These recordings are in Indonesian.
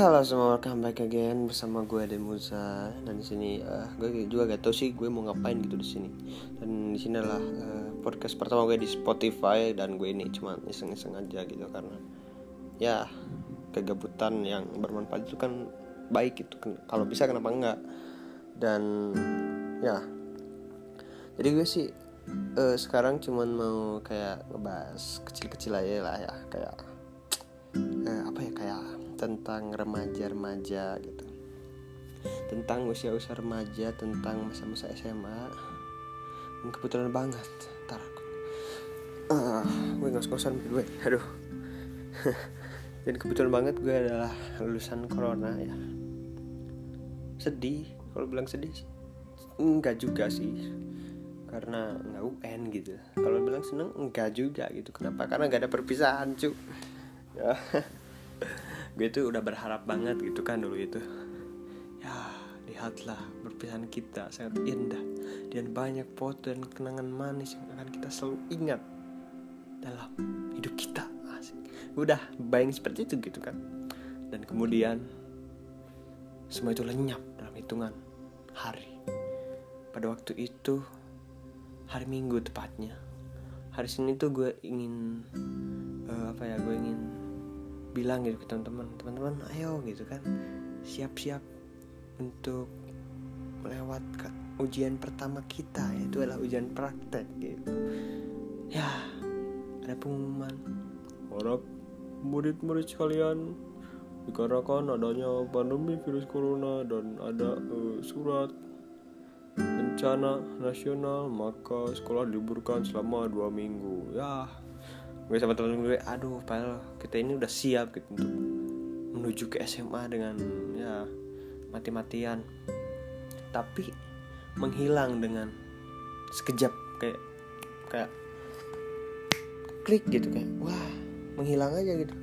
Halo semua, welcome back again bersama gue Demusa dan di sini uh, gue juga gak tau sih gue mau ngapain gitu di sini. Dan di sini adalah uh, podcast pertama gue di Spotify dan gue ini cuma iseng-iseng aja gitu karena ya kegabutan yang bermanfaat itu kan baik itu kalau bisa kenapa enggak? Dan ya jadi gue sih uh, sekarang cuman mau kayak ngebahas kecil-kecil aja lah ya kayak uh, apa ya kayak tentang remaja-remaja gitu. Tentang usia-usia remaja tentang masa-masa SMA dan kebetulan banget ntar aku uh, gue ngos-ngosan gue aduh. Dan kebetulan banget gue adalah lulusan corona ya. Sedih kalau bilang sedih enggak juga sih. Karena nggak UN gitu. Kalau bilang seneng enggak juga gitu. Kenapa? Karena nggak ada perpisahan cu. Ya gue tuh udah berharap banget gitu kan dulu itu. Ya lihatlah perpisahan kita sangat indah dan banyak foto dan kenangan manis yang akan kita selalu ingat dalam hidup kita. Asik. Udah bayang seperti itu gitu kan. Dan kemudian semua itu lenyap dalam hitungan hari. Pada waktu itu hari minggu tepatnya hari senin itu gue ingin uh, apa ya gue ingin bilang gitu ke teman-teman teman-teman ayo gitu kan. Siap-siap untuk melewatkan ujian pertama kita. Yaitu adalah ujian praktek gitu. Ya ada pengumuman. Harap murid-murid sekalian dikarenakan adanya pandemi virus corona dan ada uh, surat bencana nasional maka sekolah diliburkan selama dua minggu. Ya gue sama temen gue aduh padahal kita ini udah siap gitu untuk menuju ke SMA dengan ya mati-matian. Tapi menghilang dengan sekejap kayak kayak klik gitu kayak wah menghilang aja gitu.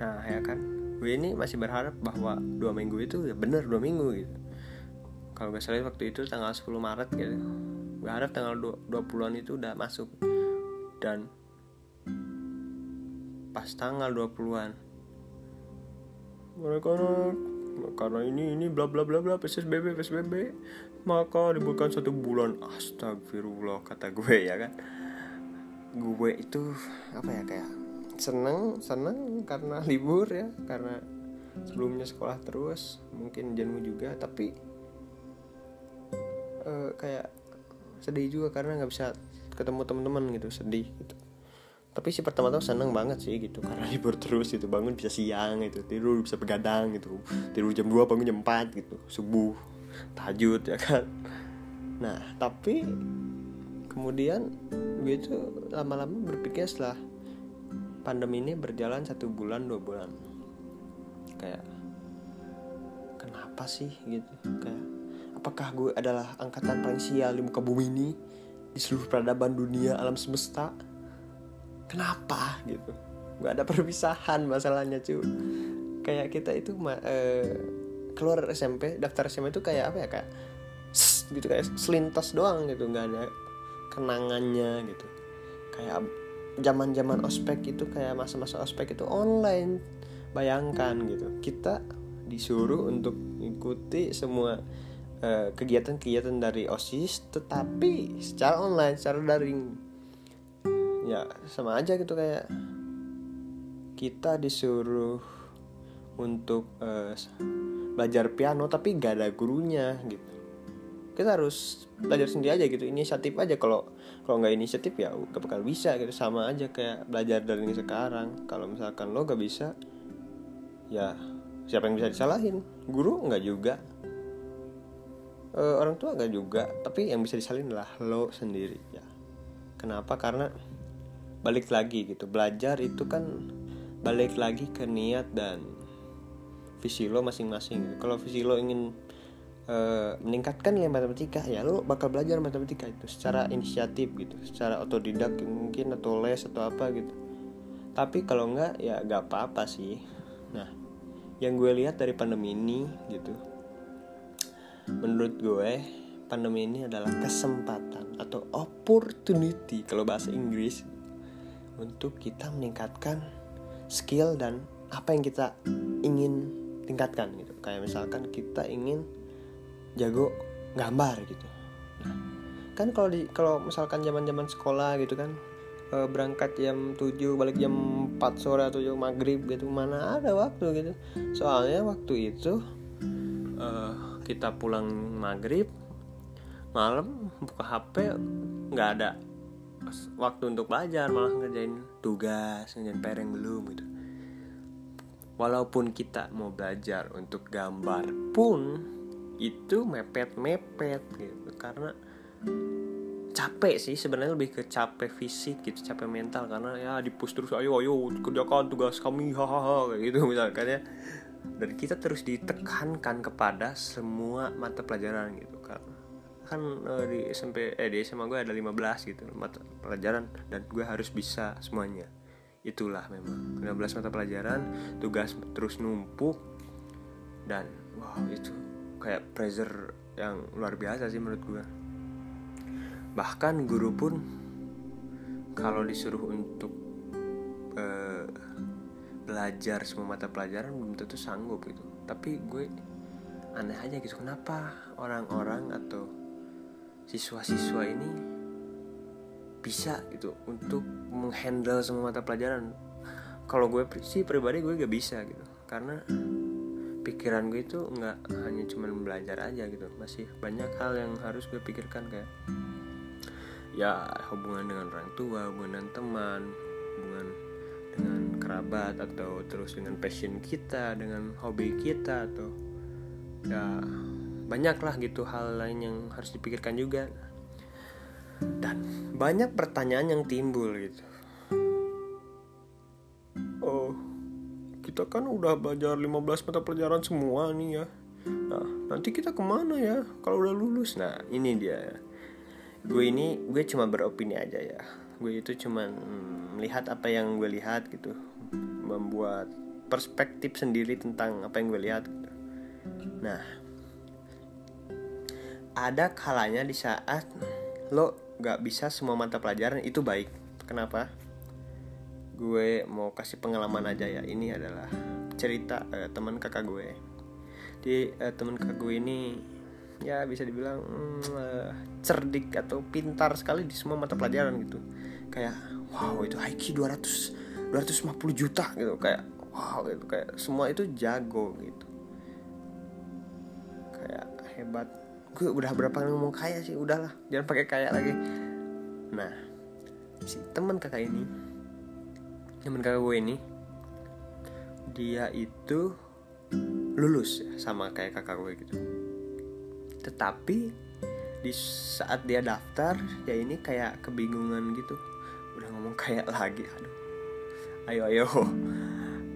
Nah ya kan? Gue ini masih berharap bahwa dua minggu itu ya bener dua minggu gitu. Kalau gak salah waktu itu tanggal 10 Maret gitu. Gue harap tanggal 20-an itu udah masuk. Dan pas tanggal 20-an mereka karena ini ini bla bla bla bla PSBB PSBB maka dibuka satu bulan. Astagfirullah kata gue ya kan? Gue itu apa ya kayak seneng seneng karena libur ya. Karena sebelumnya sekolah terus mungkin jenuh juga. Tapi uh, kayak sedih juga karena nggak bisa ketemu teman-teman gitu sedih gitu tapi sih pertama-tama seneng banget sih gitu karena libur terus gitu bangun bisa siang gitu tidur bisa begadang gitu tidur jam 2 bangun jam 4 gitu subuh tahajud ya kan. Nah tapi kemudian gue tuh lama-lama berpikir setelah pandemi ini berjalan satu bulan dua bulan. Kayak kenapa sih gitu? Kayak apakah gue adalah angkatan paling sial di muka bumi ini di seluruh peradaban dunia alam semesta kenapa? Gitu. Nggak ada perpisahan masalahnya cu. Kayak kita itu uh, keluar SMP daftar SMP itu kayak apa ya kayak gitu kayak selintas doang gitu nggak ada kenangannya gitu. Kayak zaman zaman ospek itu kayak masa-masa ospek itu online. Bayangkan gitu. Kita disuruh untuk mengikuti semua kegiatan-kegiatan uh, dari osis tetapi secara online secara daring ya sama aja gitu kayak kita disuruh untuk uh, belajar piano tapi gak ada gurunya gitu. Kita harus belajar sendiri aja gitu inisiatif aja. Kalau kalau nggak inisiatif ya gak bakal bisa gitu. Sama aja kayak belajar dari ini sekarang. Kalau misalkan lo gak bisa ya siapa yang bisa disalahin? Guru nggak juga. E, orang tua nggak juga. Tapi yang bisa disalahin adalah lo sendiri ya. Kenapa? Karena balik lagi gitu. Belajar itu kan balik lagi ke niat dan visi lo masing-masing gitu. kalau visi lo ingin uh, meningkatkan nilai matematika ya lo bakal belajar matematika itu secara inisiatif gitu secara otodidak mungkin atau les atau apa gitu. Tapi kalau enggak ya gak apa-apa sih. Nah yang gue lihat dari pandemi ini gitu menurut gue pandemi ini adalah kesempatan atau opportunity kalau bahasa Inggris untuk kita meningkatkan skill dan apa yang kita ingin tingkatkan gitu. Kayak misalkan kita ingin jago gambar gitu. Nah, kan kalau di kalau misalkan zaman zaman sekolah gitu kan e, berangkat jam 7 balik jam 4 sore atau jam maghrib gitu mana ada waktu gitu. Soalnya waktu itu e, kita pulang maghrib malam buka HP nggak ada waktu untuk belajar malah ngerjain tugas ngerjain pereng belum gitu. Walaupun kita mau belajar untuk gambar pun itu mepet-mepet gitu. Karena capek sih sebenarnya lebih ke capek fisik gitu capek mental. Karena ya dipus terus ayo ayo kerjakan tugas kami hahaha kayak gitu misalkan ya. Dan kita terus ditekankan kepada semua mata pelajaran gitu kan kan uh, di SMP eh di SMA gue ada 15 gitu mata pelajaran dan gue harus bisa semuanya. Itulah memang 15 mata pelajaran tugas terus numpuk dan wow itu kayak pressure yang luar biasa sih menurut gue. Bahkan guru pun kalau disuruh untuk uh, belajar semua mata pelajaran belum tentu sanggup gitu. Tapi gue aneh aja gitu kenapa orang-orang atau siswa-siswa ini bisa gitu untuk menghandle semua mata pelajaran. Kalau gue sih pribadi gue gak bisa gitu. Karena pikiran gue itu nggak hanya cuma belajar aja gitu. Masih banyak hal yang harus gue pikirkan kayak ya hubungan dengan orang tua hubungan teman hubungan dengan kerabat atau terus dengan passion kita dengan hobi kita atau ya banyak lah gitu hal lain yang harus dipikirkan juga. Dan banyak pertanyaan yang timbul gitu. Oh kita kan udah belajar 15 mata pelajaran semua nih ya. Nah nanti kita ke mana ya kalau udah lulus? Nah ini dia. Gue ini gue cuma beropini aja ya. Gue itu cuma melihat apa yang gue lihat gitu. Membuat perspektif sendiri tentang apa yang gue lihat gitu. nah ada kalanya di saat lo gak bisa semua mata pelajaran itu baik. Kenapa? Gue mau kasih pengalaman aja ya. Ini adalah cerita uh, teman kakak gue. Di uh, teman kakak gue ini ya bisa dibilang uh, cerdik atau pintar sekali di semua mata pelajaran gitu. Kayak wow itu IQ 200 250 juta gitu. Kayak wow itu kayak semua itu jago gitu. Kayak hebat gue udah berapa kali ngomong kaya sih? Udahlah jangan pakai kaya lagi. Nah si teman kakak ini teman kakak gue ini dia itu lulus sama kayak kakak gue gitu. Tetapi di saat dia daftar ya ini kayak kebingungan gitu. Udah ngomong kayak lagi aduh. Ayo ayo.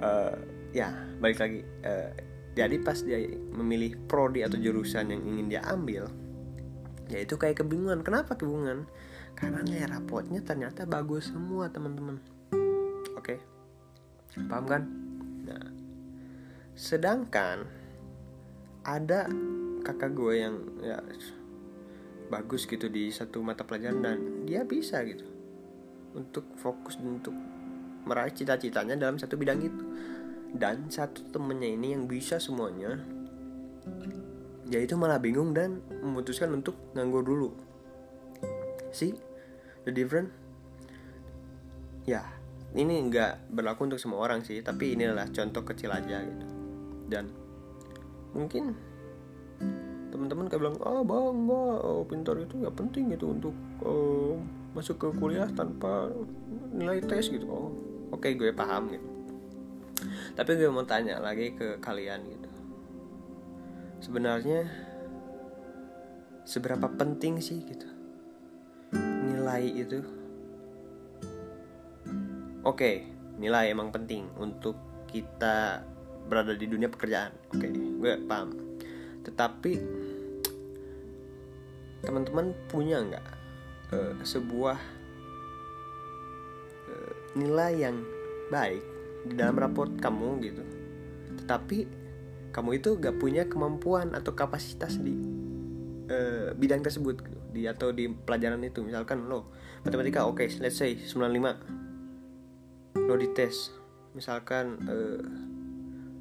Uh, ya balik lagi. Uh, jadi pas dia memilih prodi atau jurusan yang ingin dia ambil ya itu kayak kebingungan. Kenapa kebingungan? Karena nih rapotnya ternyata bagus semua teman-teman. Oke? Paham kan? Nah sedangkan ada kakak gue yang ya bagus gitu di satu mata pelajaran dan dia bisa gitu untuk fokus untuk meraih cita-citanya dalam satu bidang itu dan satu temennya ini yang bisa semuanya dia itu malah bingung dan memutuskan untuk nganggur dulu. See? The different? Ya ini nggak berlaku untuk semua orang sih tapi ini adalah contoh kecil aja gitu. Dan mungkin teman-teman kayak bilang ah bang bang oh, pintar itu nggak penting gitu untuk oh, masuk ke kuliah tanpa nilai tes gitu. Oh oke okay, gue paham gitu tapi gue mau tanya lagi ke kalian gitu. Sebenarnya seberapa penting sih gitu? Nilai itu? Oke nilai emang penting untuk kita berada di dunia pekerjaan. Oke gue paham. Tetapi teman-teman punya nggak uh, sebuah uh, nilai yang baik di dalam raport kamu gitu. Tetapi kamu itu gak punya kemampuan atau kapasitas di uh, bidang tersebut gitu. di atau di pelajaran itu. Misalkan lo matematika oke okay, let's say 95 lo dites misalkan uh,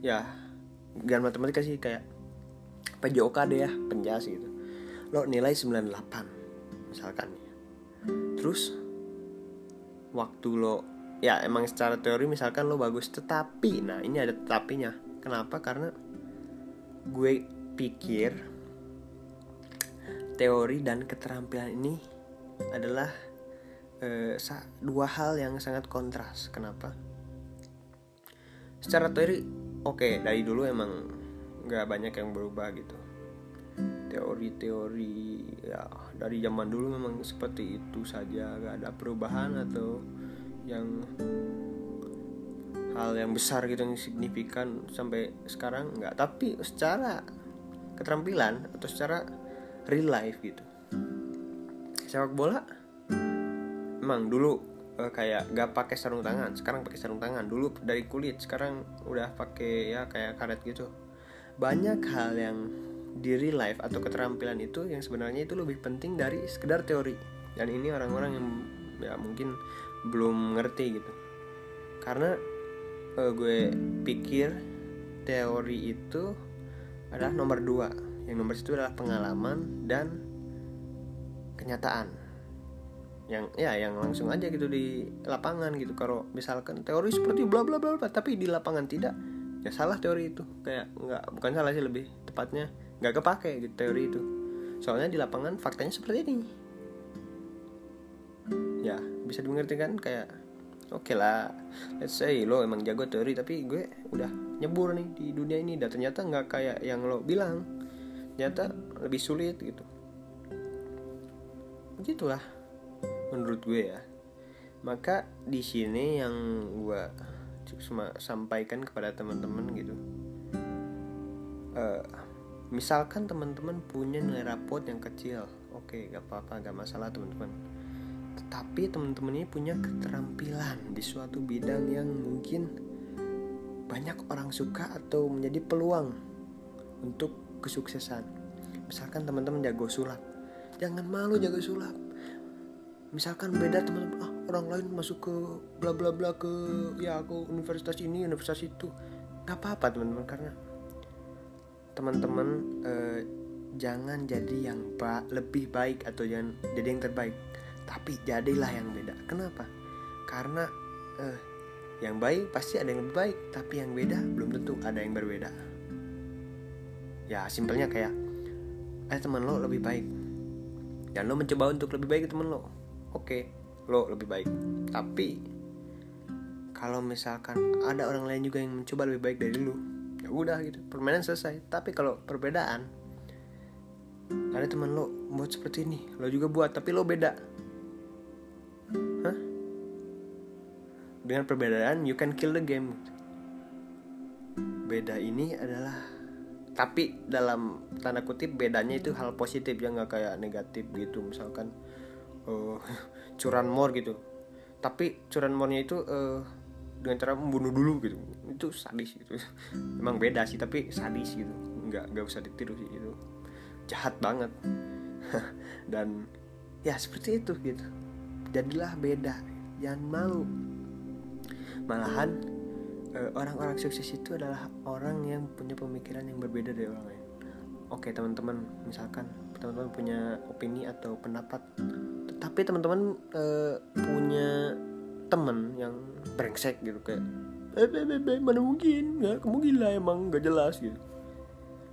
ya gak matematika sih kayak PJOK deh ya penjas gitu. Lo nilai 98 misalkan. Terus waktu lo ya emang secara teori misalkan lo bagus tetapi nah ini ada tetapinya. Kenapa? Karena gue pikir teori dan keterampilan ini adalah eh, dua hal yang sangat kontras. Kenapa? Secara teori oke okay, dari dulu emang nggak banyak yang berubah gitu. Teori-teori ya dari zaman dulu memang seperti itu saja. Gak ada perubahan atau yang hal yang besar gitu yang signifikan sampai sekarang nggak. Tapi secara keterampilan atau secara real life gitu. Sepak bola emang dulu uh, kayak gak pakai sarung tangan. Sekarang pakai sarung tangan. Dulu dari kulit sekarang udah pakai ya kayak karet gitu. Banyak hal yang di real life atau keterampilan itu yang sebenarnya itu lebih penting dari sekedar teori. Dan ini orang-orang yang ya mungkin belum ngerti gitu. Karena uh, gue pikir teori itu adalah nomor dua. Yang nomor satu adalah pengalaman dan kenyataan. Yang ya yang langsung aja gitu di lapangan gitu. Kalau misalkan teori seperti bla bla bla tapi di lapangan tidak ya salah teori itu. Kayak nggak bukan salah sih lebih tepatnya nggak kepake gitu teori itu. Soalnya di lapangan faktanya seperti ini. Ya bisa dimengerti kan? Kayak oke okay lah let's say lo emang jago teori tapi gue udah nyebur nih di dunia ini dan ternyata nggak kayak yang lo bilang. Ternyata lebih sulit gitu. Begitulah menurut gue ya. Maka di sini yang gue cuma sampaikan kepada teman-teman gitu. Uh, misalkan teman-teman punya nilai rapot yang kecil oke okay, gak apa-apa gak masalah teman-teman tetapi teman-teman ini punya keterampilan di suatu bidang yang mungkin banyak orang suka atau menjadi peluang untuk kesuksesan. Misalkan teman-teman jago sulap. Jangan malu jago sulap. Misalkan beda teman-teman ah orang lain masuk ke bla bla bla ke ya aku universitas ini universitas itu. Nggak apa-apa teman-teman karena teman-teman eh, jangan jadi yang ba lebih baik atau jangan jadi yang terbaik tapi jadilah yang beda. Kenapa? Karena eh, yang baik pasti ada yang lebih baik tapi yang beda belum tentu ada yang berbeda. Ya simpelnya kayak eh teman lo lebih baik. Dan lo mencoba untuk lebih baik teman lo. Oke lo lebih baik. Tapi kalau misalkan ada orang lain juga yang mencoba lebih baik dari lo ya udah gitu permainan selesai. Tapi kalau perbedaan ada teman lo buat seperti ini lo juga buat tapi lo beda Hah? dengan perbedaan you can kill the game. Beda ini adalah tapi dalam tanda kutip bedanya itu hal positif ya nggak kayak negatif gitu misalkan uh, curanmor gitu. Tapi curanmornya itu uh, dengan cara membunuh dulu gitu. Itu sadis gitu. Emang beda sih tapi sadis gitu. Nggak nggak usah ditiru sih itu jahat banget. Dan ya seperti itu gitu jadilah beda. Jangan malu. Malahan uh, orang-orang sukses itu adalah orang yang punya pemikiran yang berbeda dari orang lain. Oke teman-teman misalkan teman-teman punya opini atau pendapat tapi teman-teman uh, punya temen yang brengsek gitu kayak eh, be, mana mungkin? Nggak kamu gila emang gak jelas gitu.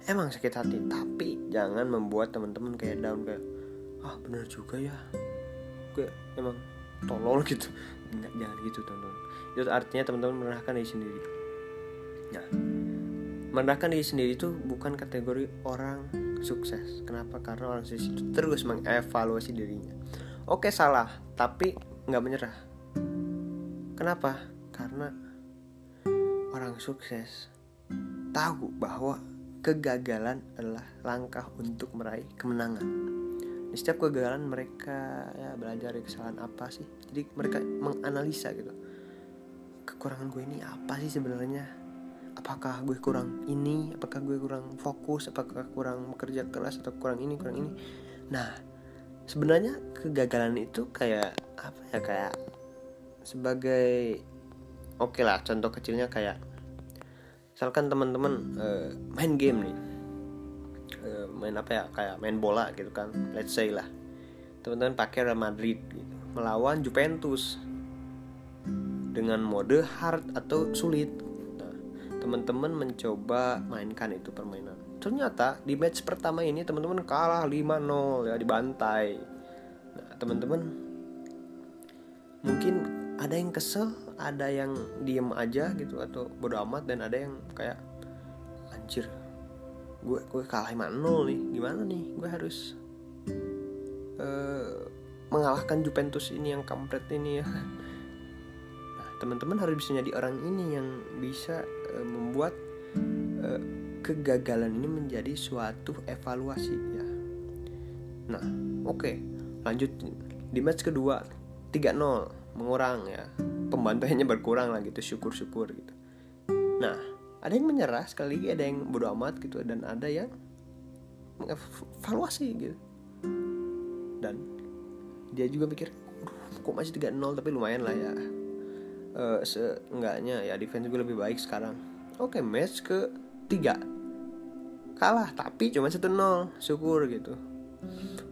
Emang sakit hati tapi jangan membuat teman-teman kayak down kayak ah bener juga ya gue emang tolol gitu. Nggak jangan gitu teman-teman. Itu artinya teman-teman merendahkan diri sendiri. Nah merendahkan diri sendiri itu bukan kategori orang sukses. Kenapa? Karena orang sukses itu terus mengevaluasi dirinya. Oke salah tapi nggak menyerah. Kenapa? Karena orang sukses tahu bahwa kegagalan adalah langkah untuk meraih kemenangan di setiap kegagalan mereka ya belajar dari kesalahan apa sih? Jadi mereka menganalisa gitu. Kekurangan gue ini apa sih sebenarnya? Apakah gue kurang ini? Apakah gue kurang fokus? Apakah kurang bekerja keras atau kurang ini kurang ini? Nah sebenarnya kegagalan itu kayak apa ya? Kayak sebagai oke okay lah contoh kecilnya kayak misalkan teman-teman uh, main game nih main apa ya kayak main bola gitu kan let's say lah. Teman-teman pakai Real Madrid gitu. Melawan Juventus dengan mode hard atau sulit. Nah, teman-teman mencoba mainkan itu permainan. Ternyata di match pertama ini teman-teman kalah 5-0 ya dibantai. Nah teman-teman mungkin ada yang kesel ada yang diem aja gitu atau bodo amat dan ada yang kayak anjir gue gue kalah 5-0 nih. Gimana nih? Gue harus uh, mengalahkan Juventus ini yang kampret ini ya. Nah teman-teman harus bisa jadi orang ini yang bisa uh, membuat uh, kegagalan ini menjadi suatu evaluasi ya. Nah oke. Okay, lanjut di match kedua 3-0 mengurang ya. Pembantaiannya berkurang lah gitu syukur-syukur gitu. Nah ada yang menyerah sekali lagi ada yang bodo amat gitu dan ada yang mengevaluasi gitu. Dan dia juga mikir kok masih 3-0 tapi lumayan lah ya. Uh, seenggaknya ya defense gue lebih baik sekarang. Oke okay, match ke tiga. Kalah tapi cuma 1-0 syukur gitu.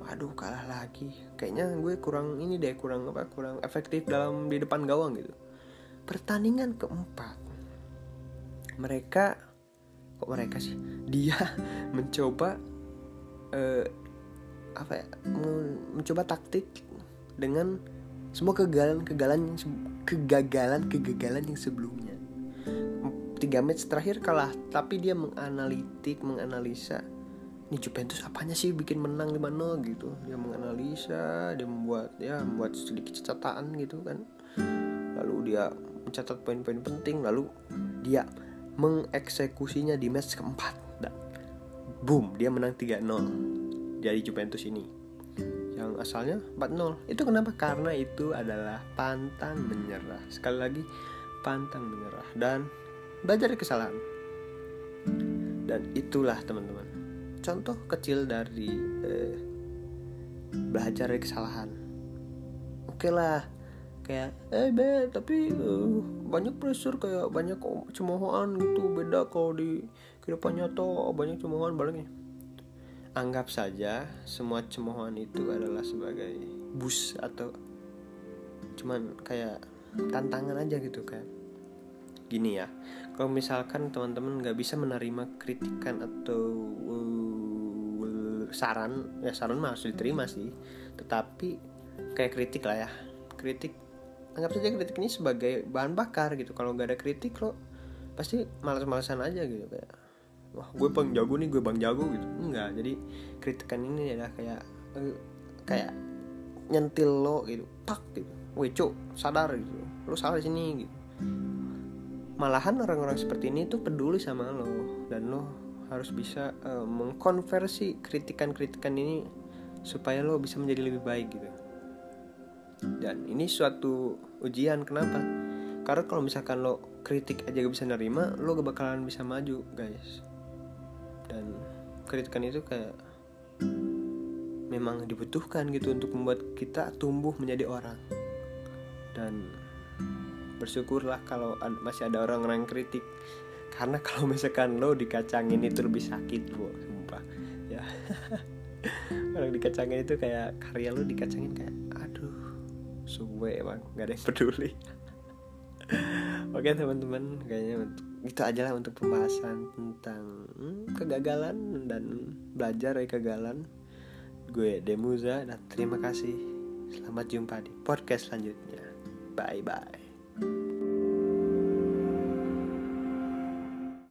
Aduh kalah lagi. Kayaknya gue kurang ini deh kurang apa kurang efektif dalam di depan gawang gitu. Pertandingan keempat mereka kok mereka sih? Dia mencoba uh, apa ya mencoba taktik dengan semua kegagalan kegagalan kegagalan kegagalan yang sebelumnya. Tiga match terakhir kalah tapi dia menganalitik menganalisa ini Juventus apanya sih bikin menang 5-0 gitu. Dia menganalisa dia membuat ya membuat sedikit catatan gitu kan. Lalu dia mencatat poin-poin penting lalu dia mengeksekusinya di match keempat. Dan boom dia menang 3-0 dari Juventus ini. Yang asalnya 4-0 itu kenapa? Karena itu adalah pantang menyerah. Sekali lagi pantang menyerah. Dan belajar kesalahan. Dan itulah teman-teman contoh kecil dari eh, belajar dari kesalahan. Oke okay lah kayak eh be tapi uh, banyak pressure kayak banyak cemoohan gitu. Beda kalau di kehidupan nyata banyak cemoohan baliknya anggap saja semua cemoohan itu adalah sebagai bus atau cuman kayak tantangan aja gitu kan gini ya. Kalau misalkan teman-teman nggak bisa menerima kritikan atau uh, saran ya saran mah harus diterima sih. Tetapi kayak kritik lah ya. Kritik anggap saja kritik ini sebagai bahan bakar gitu. Kalau nggak ada kritik lo pasti malas-malasan aja gitu kayak wah gue bang jago nih gue bang jago gitu. Enggak jadi kritikan ini adalah kayak uh, kayak nyentil lo gitu. Pak gitu. Woi cuk sadar gitu. Lo salah sini gitu. Malahan orang-orang seperti ini tuh peduli sama lo. Dan lo harus bisa uh, mengkonversi kritikan-kritikan ini supaya lo bisa menjadi lebih baik gitu dan ini suatu ujian kenapa? Karena kalau misalkan lo kritik aja gak bisa nerima lo gak bakalan bisa maju guys. Dan kritikan itu kayak memang dibutuhkan gitu untuk membuat kita tumbuh menjadi orang. Dan bersyukurlah kalau masih ada orang-orang kritik. Karena kalau misalkan lo dikacangin itu lebih sakit bu. Sumpah. Ya. Orang dikacangin itu kayak karya lo dikacangin kayak suwe emang nggak ada yang peduli. Oke teman-teman kayaknya itu aja lah untuk pembahasan tentang hmm, kegagalan dan belajar dari kegagalan. Gue Demuza dan terima kasih. Selamat jumpa di podcast selanjutnya. Bye bye